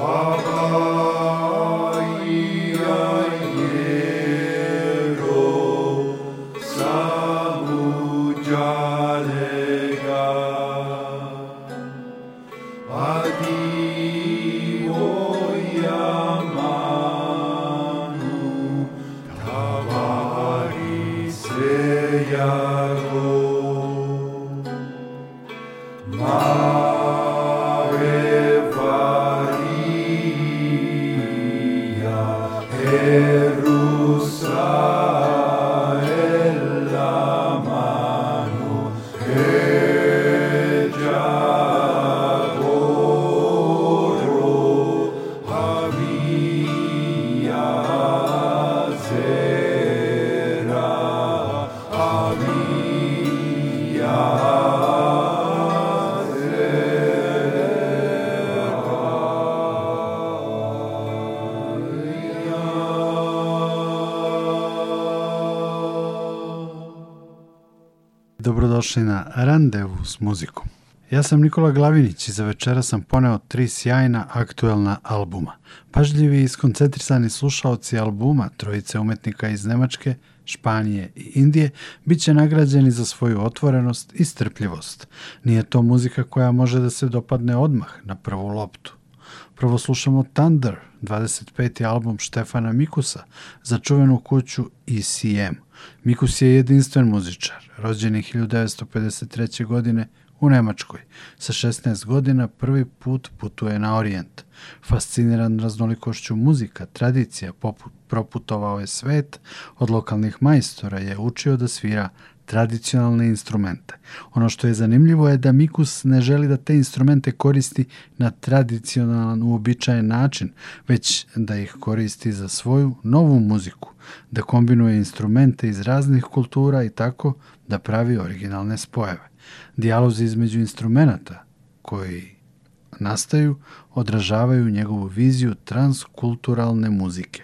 ah s muzikom. Ja sam Nikola Glavinić i za večera sam poneo tri sjajna aktuelna albuma. Pažljivi i skoncentrisani slušaoci albuma trojice umetnika iz Nemačke, Španije i Indije bit će nagrađeni za svoju otvorenost i strpljivost. Nije to muzika koja može da se dopadne odmah na prvu loptu. Prvo slušamo Thunder, 25. album Štefana Mikusa za čuvenu kuću ECM. Mikus je jedinstven muzičar, rođeni 1953. godine u Nemačkoj. Sa 16 godina prvi put putuje na Orijent. Fasciniran raznolikošću muzika, tradicija, poput proputovao je svet, od lokalnih majstora je učio da svira tradicionalne instrumente. Ono što je zanimljivo je da Mikus ne želi da te instrumente koristi na tradicionalan, uobičajen način, već da ih koristi za svoju novu muziku, da kombinuje instrumente iz raznih kultura i tako da pravi originalne spojeve. Dijalozi između instrumenta koji nastaju odražavaju njegovu viziju transkulturalne muzike.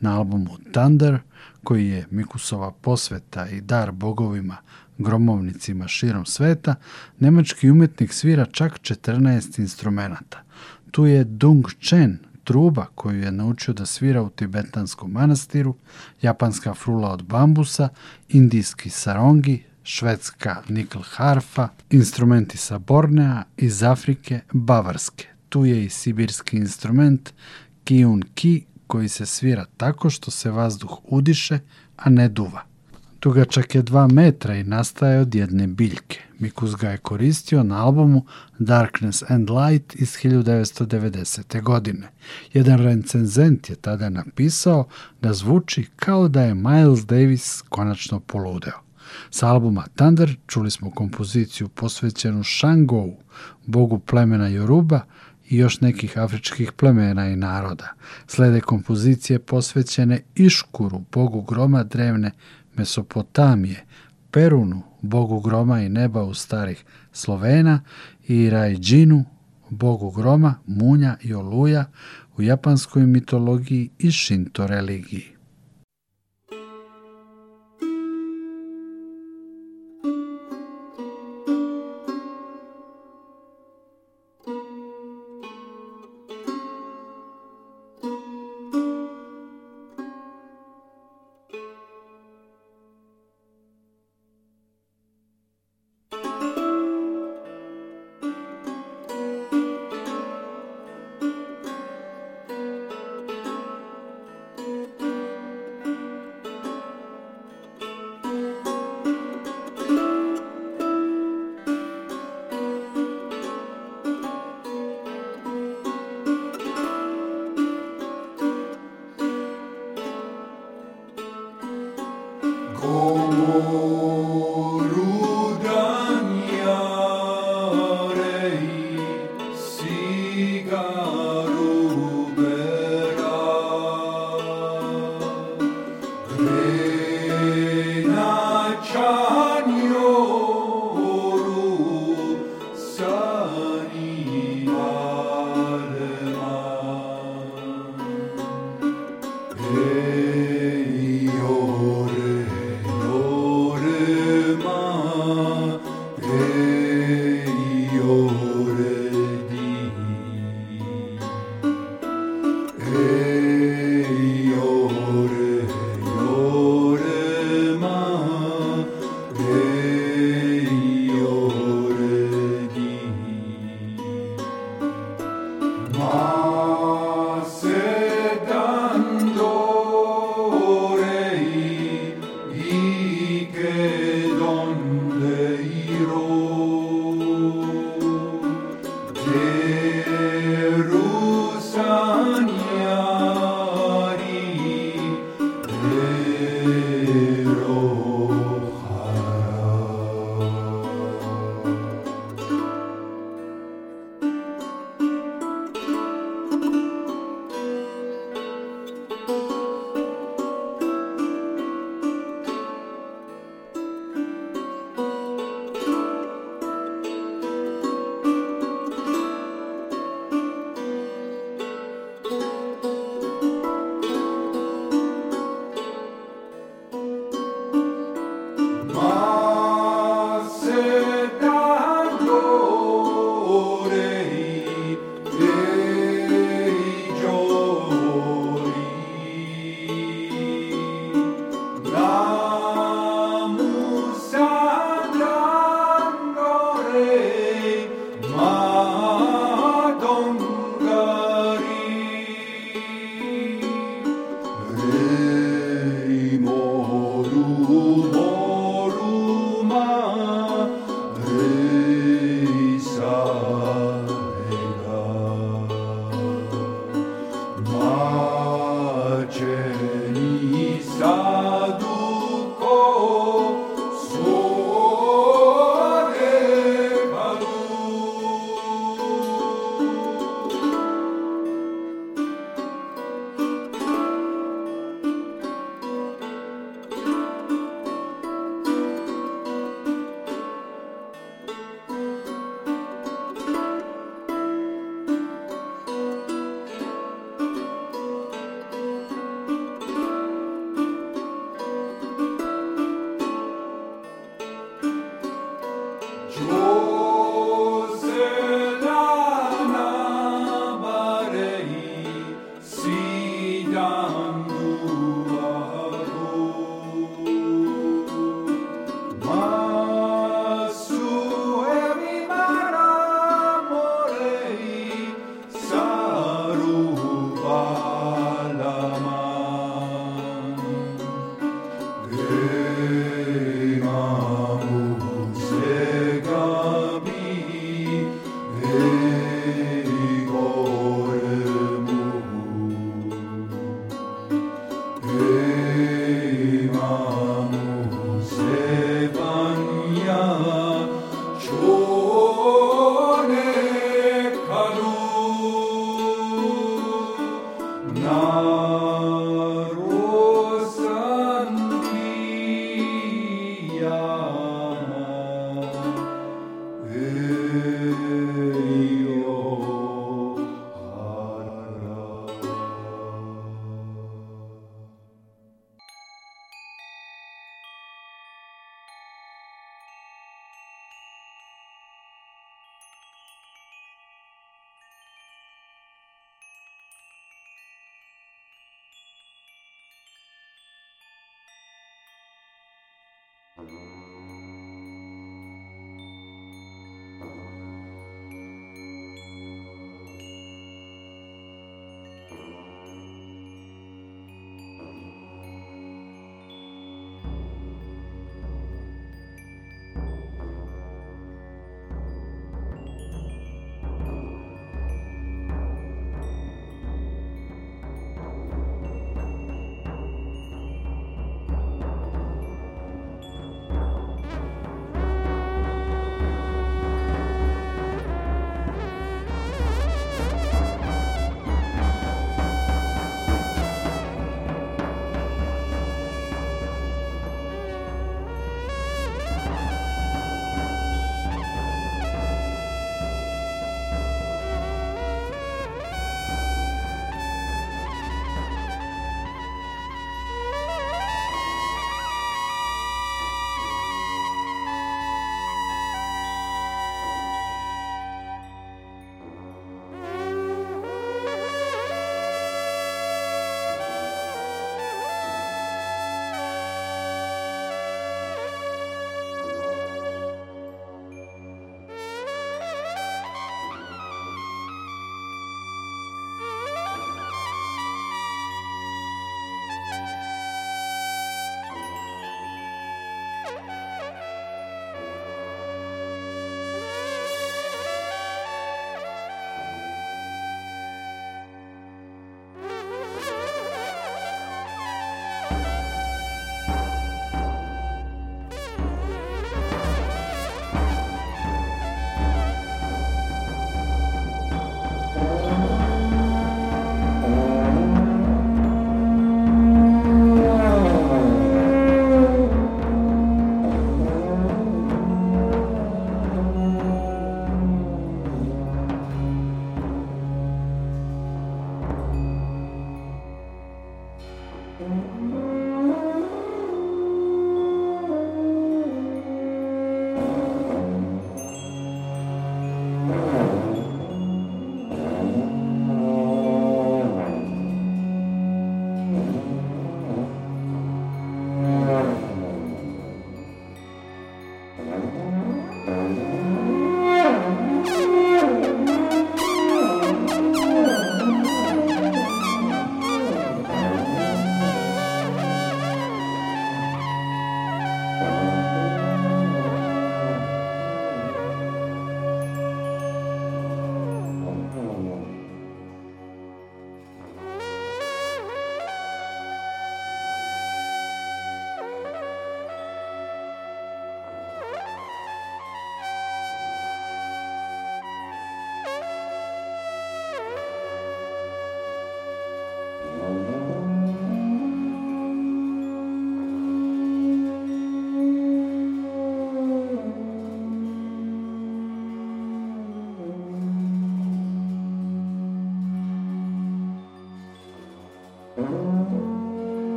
Na albumu Thunder – koji je Mikusova posveta i dar bogovima, gromovnicima širom sveta, nemački umetnik svira čak 14 instrumenta. Tu je Dung Chen, truba koju je naučio da svira u tibetanskom manastiru, japanska frula od bambusa, indijski sarongi, švedska nikl harfa, instrumenti sa Bornea, iz Afrike, bavarske. Tu je i sibirski instrument Kiun Ki koji se svira tako što se vazduh udiše, a ne duva. Dugačak je 2 metra i nastaje od jedne biljke. Mikus ga je koristio na albumu Darkness and Light iz 1990. godine. Jedan recenzent je tada napisao da zvuči kao da je Miles Davis konačno poludeo. Sa albuma Thunder čuli smo kompoziciju posvećenu Shangou, bogu plemena Yoruba, i još nekih afričkih plemena i naroda. Slede kompozicije posvećene Iškuru, bogu groma drevne Mesopotamije, Perunu, bogu groma i neba u starih Slovena i Rajđinu, bogu groma, munja i oluja u japanskoj mitologiji i šinto religiji.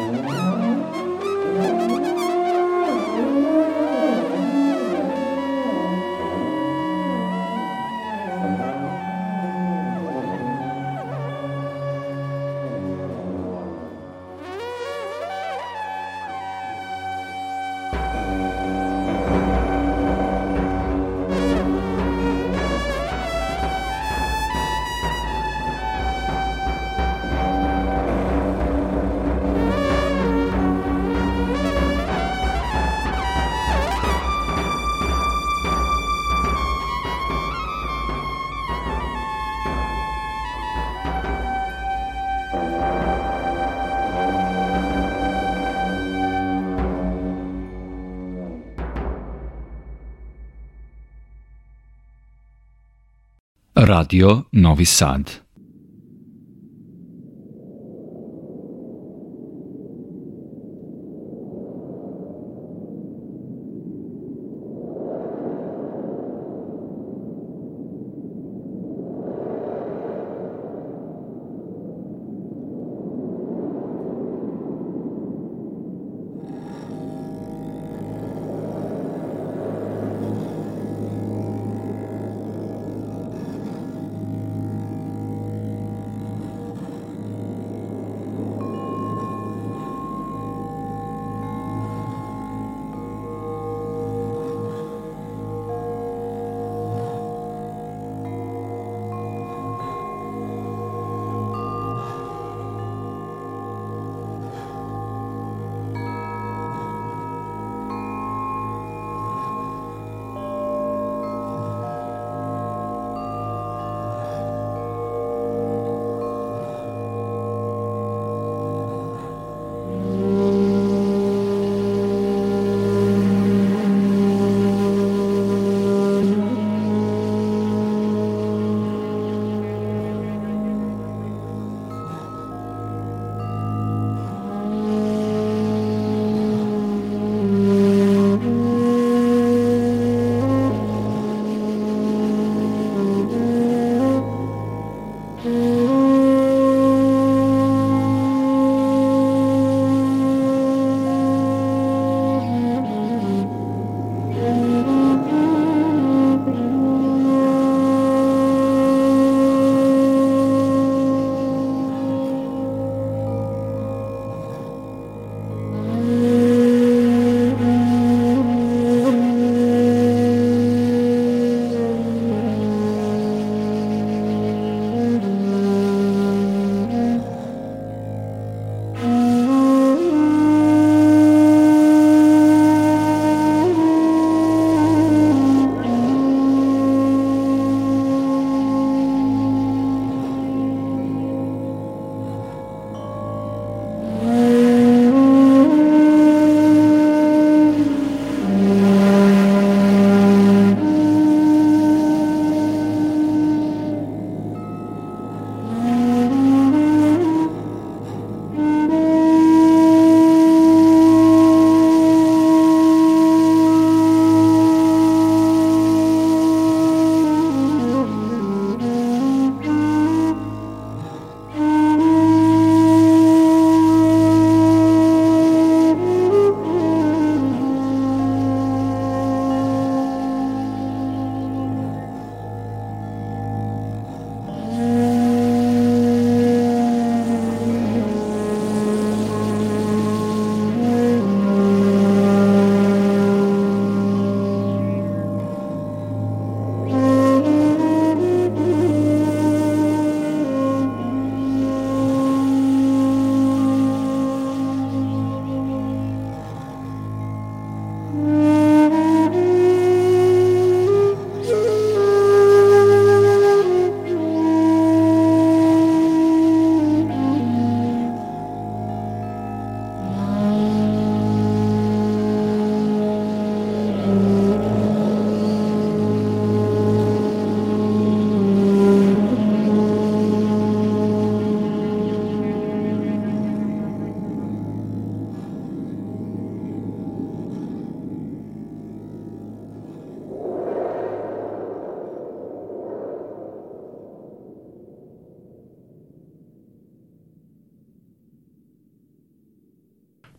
Ooh. Radio Novi Sad.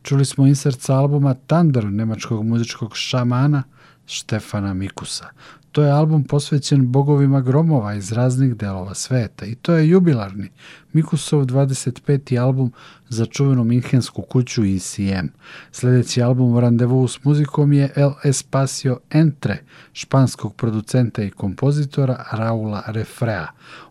Čuli smo insert sa albuma Thunder nemačkog muzičkog šamana Štefana Mikusa. To je album posvećen bogovima gromova iz raznih delova sveta i to je jubilarni Mikusov 25. album za čuvenu minhensku kuću ECM. Sljedeći album randevu s muzikom je El Espacio Entre, španskog producenta i kompozitora Raula Refrea.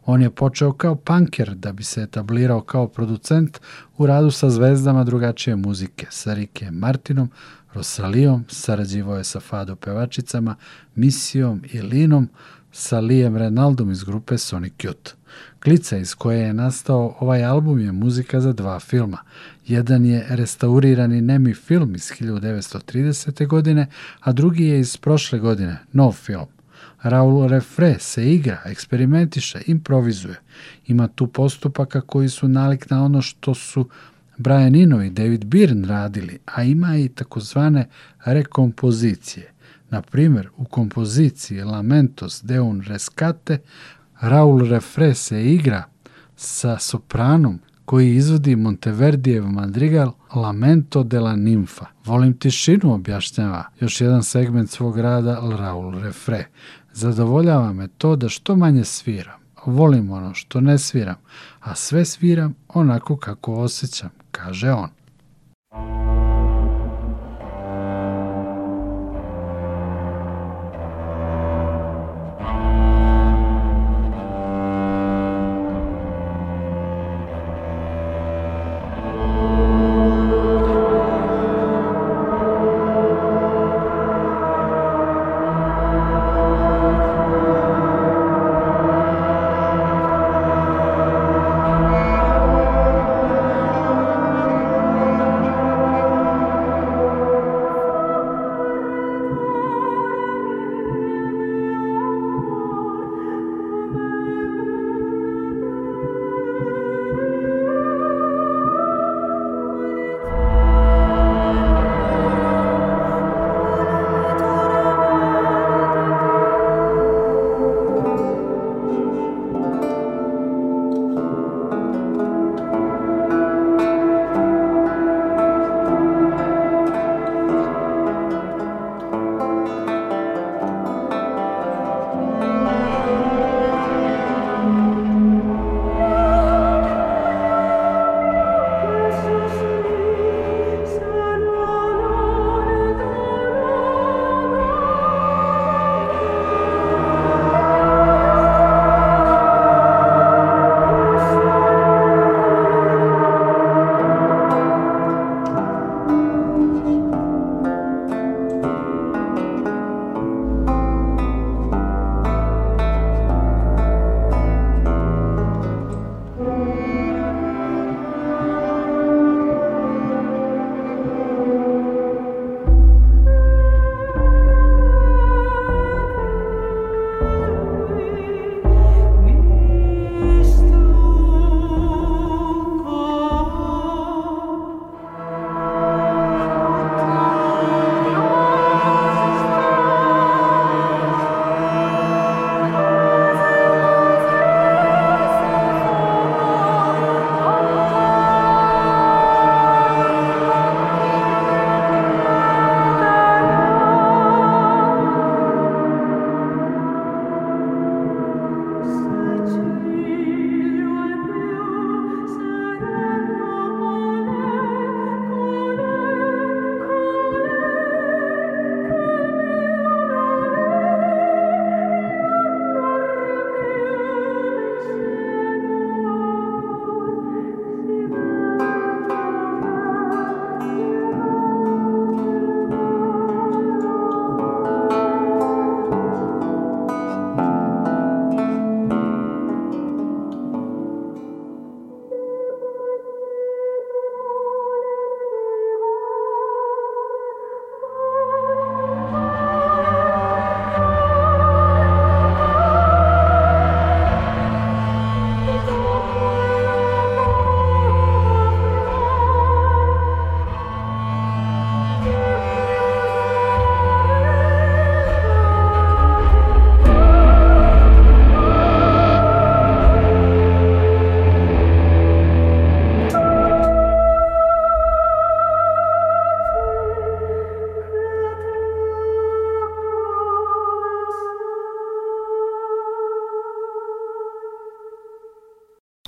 On je počeo kao punker da bi se etablirao kao producent u radu sa zvezdama drugačije muzike, sa Rike Martinom, Rosalijom, sarađivo je sa Fado pevačicama, Misijom i Linom, sa Lijem Renaldom iz grupe Sonic Youth. Klica iz koje je nastao ovaj album je muzika za dva filma. Jedan je restaurirani nemi film iz 1930. godine, a drugi je iz prošle godine, nov film. Raul Refre se igra, eksperimentiše, improvizuje. Ima tu postupaka koji su nalik na ono što su Brian Eno i David Byrne radili, a ima i takozvane rekompozicije. Na primjer, u kompoziciji Lamentos de un rescate Raul Refre se igra sa sopranom koji izvodi Monteverdijev madrigal Lamento de la Ninfa. Volim tišinu, objašnjava još jedan segment svog rada Raul Refre. Zadovoljava me to da što manje sviram. Volim ono što ne sviram, a sve sviram onako kako osjećam, kaže on.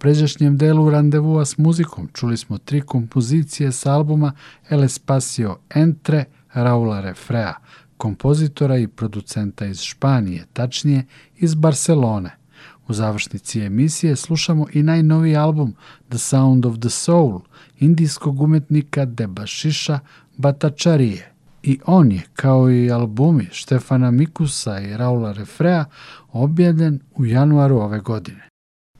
Malopređašnjem delu randevua s muzikom čuli smo tri kompozicije s albuma El Espacio Entre Raula Refrea, kompozitora i producenta iz Španije, tačnije iz Barcelone. U završnici emisije slušamo i najnoviji album The Sound of the Soul indijskog umetnika Debashiša Batačarije. I on je, kao i albumi Štefana Mikusa i Raula Refrea, objavljen u januaru ove godine.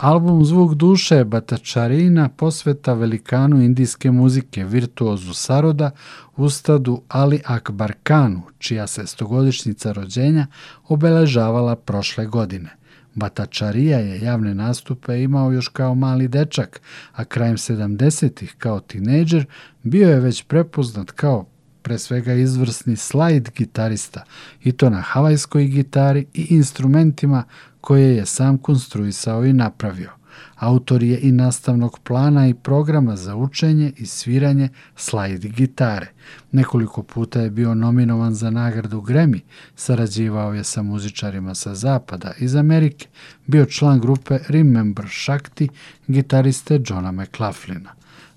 Album Zvuk duše Batačarina posveta velikanu indijske muzike virtuozu Saroda Ustadu Ali Akbar Kanu, čija se stogodišnjica rođenja obeležavala prošle godine. Batačarija je javne nastupe imao još kao mali dečak, a krajem 70-ih kao tinejdžer bio je već prepoznat kao pre svega izvrsni slide gitarista i to na havajskoj gitari i instrumentima koje je sam konstruisao i napravio. Autor je i nastavnog plana i programa za učenje i sviranje slide gitare. Nekoliko puta je bio nominovan za nagradu Grammy, sarađivao je sa muzičarima sa zapada iz Amerike, bio član grupe Remember Shakti, gitariste Johna McLaughlina.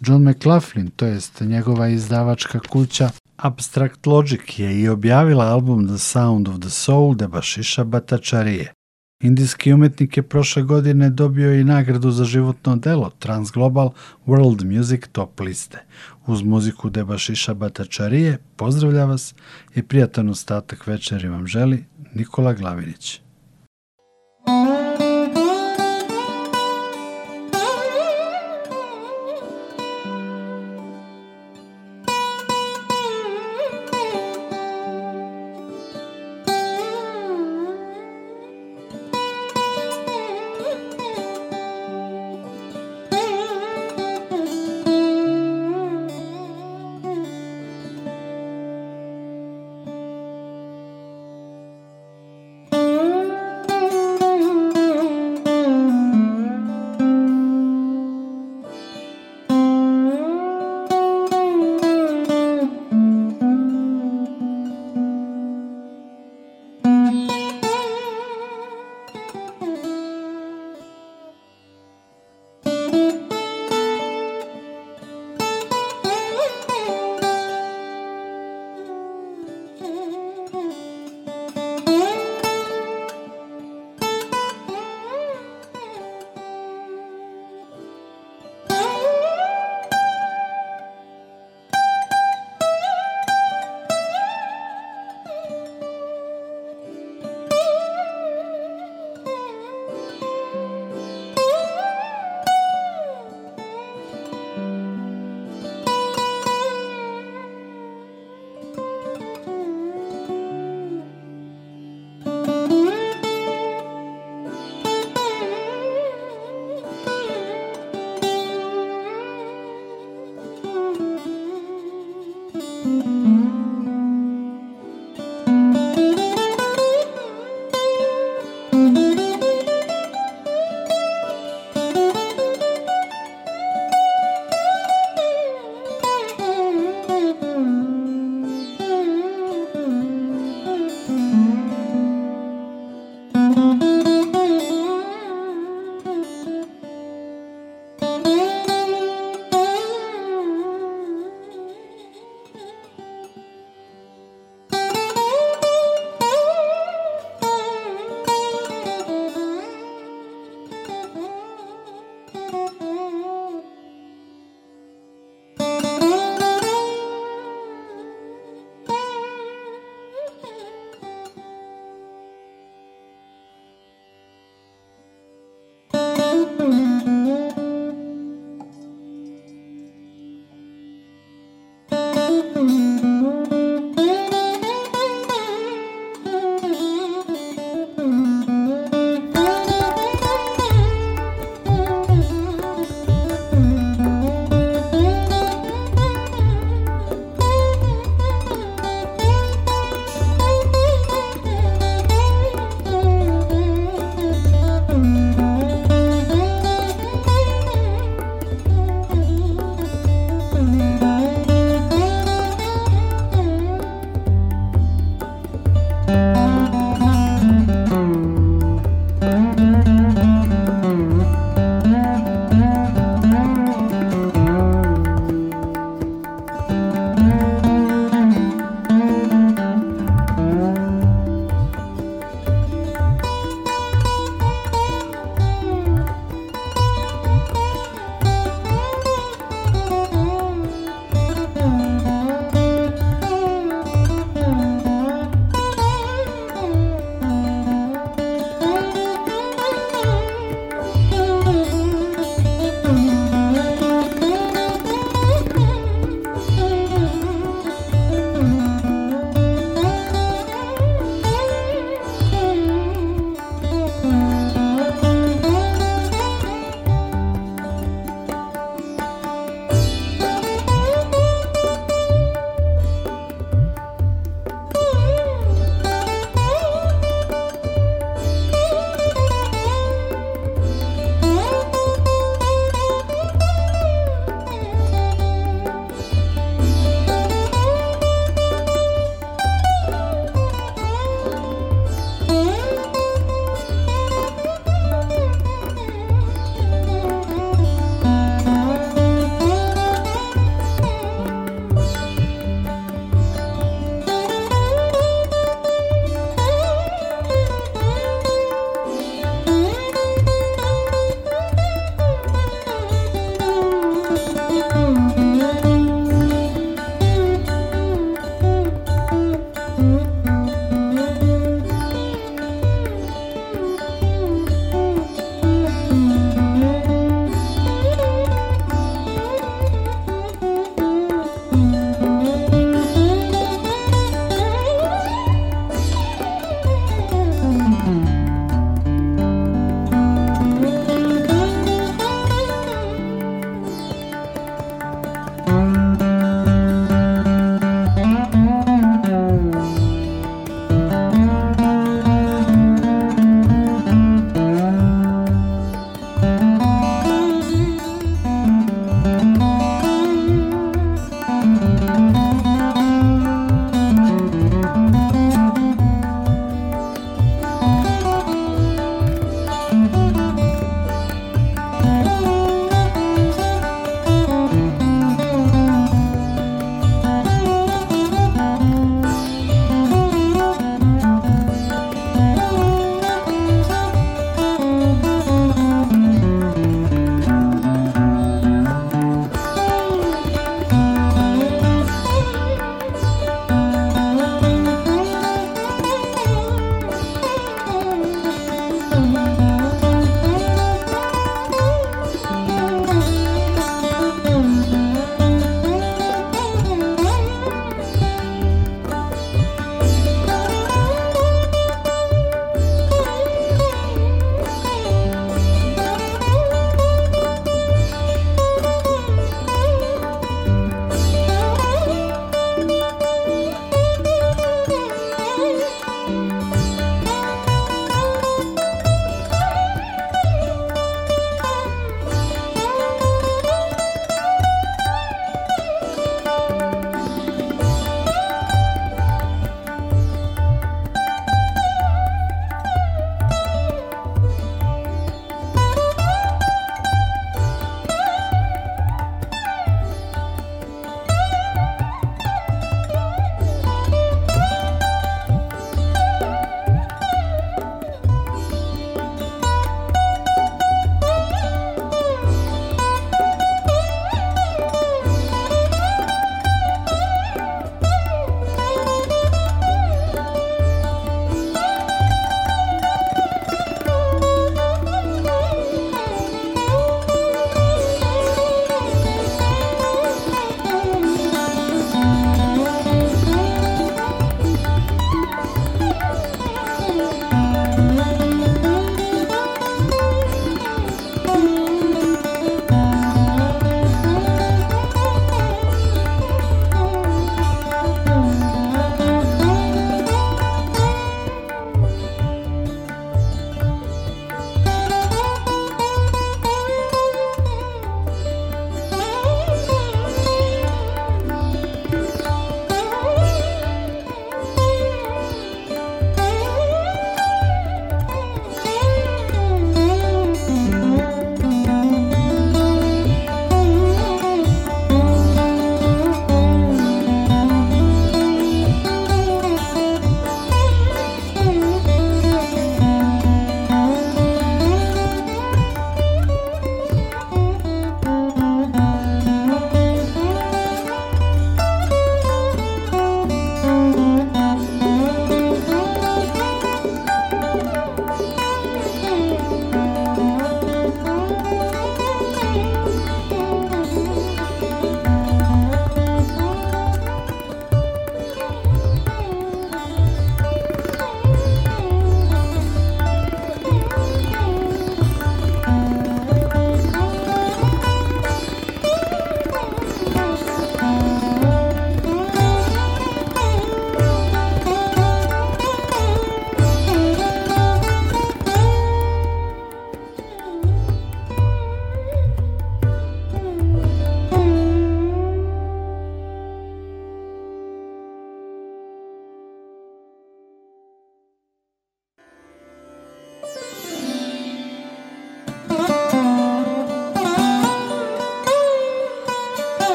John McLaughlin, to jest njegova izdavačka kuća Abstract Logic je i objavila album The Sound of the Soul Debašiša Batačarije. Indijski umetnik je prošle godine dobio i nagradu za životno delo Transglobal World Music Top liste. Uz muziku Debašiša Batačarije pozdravlja vas i prijatan ostatak večeri vam želi Nikola Glavinić.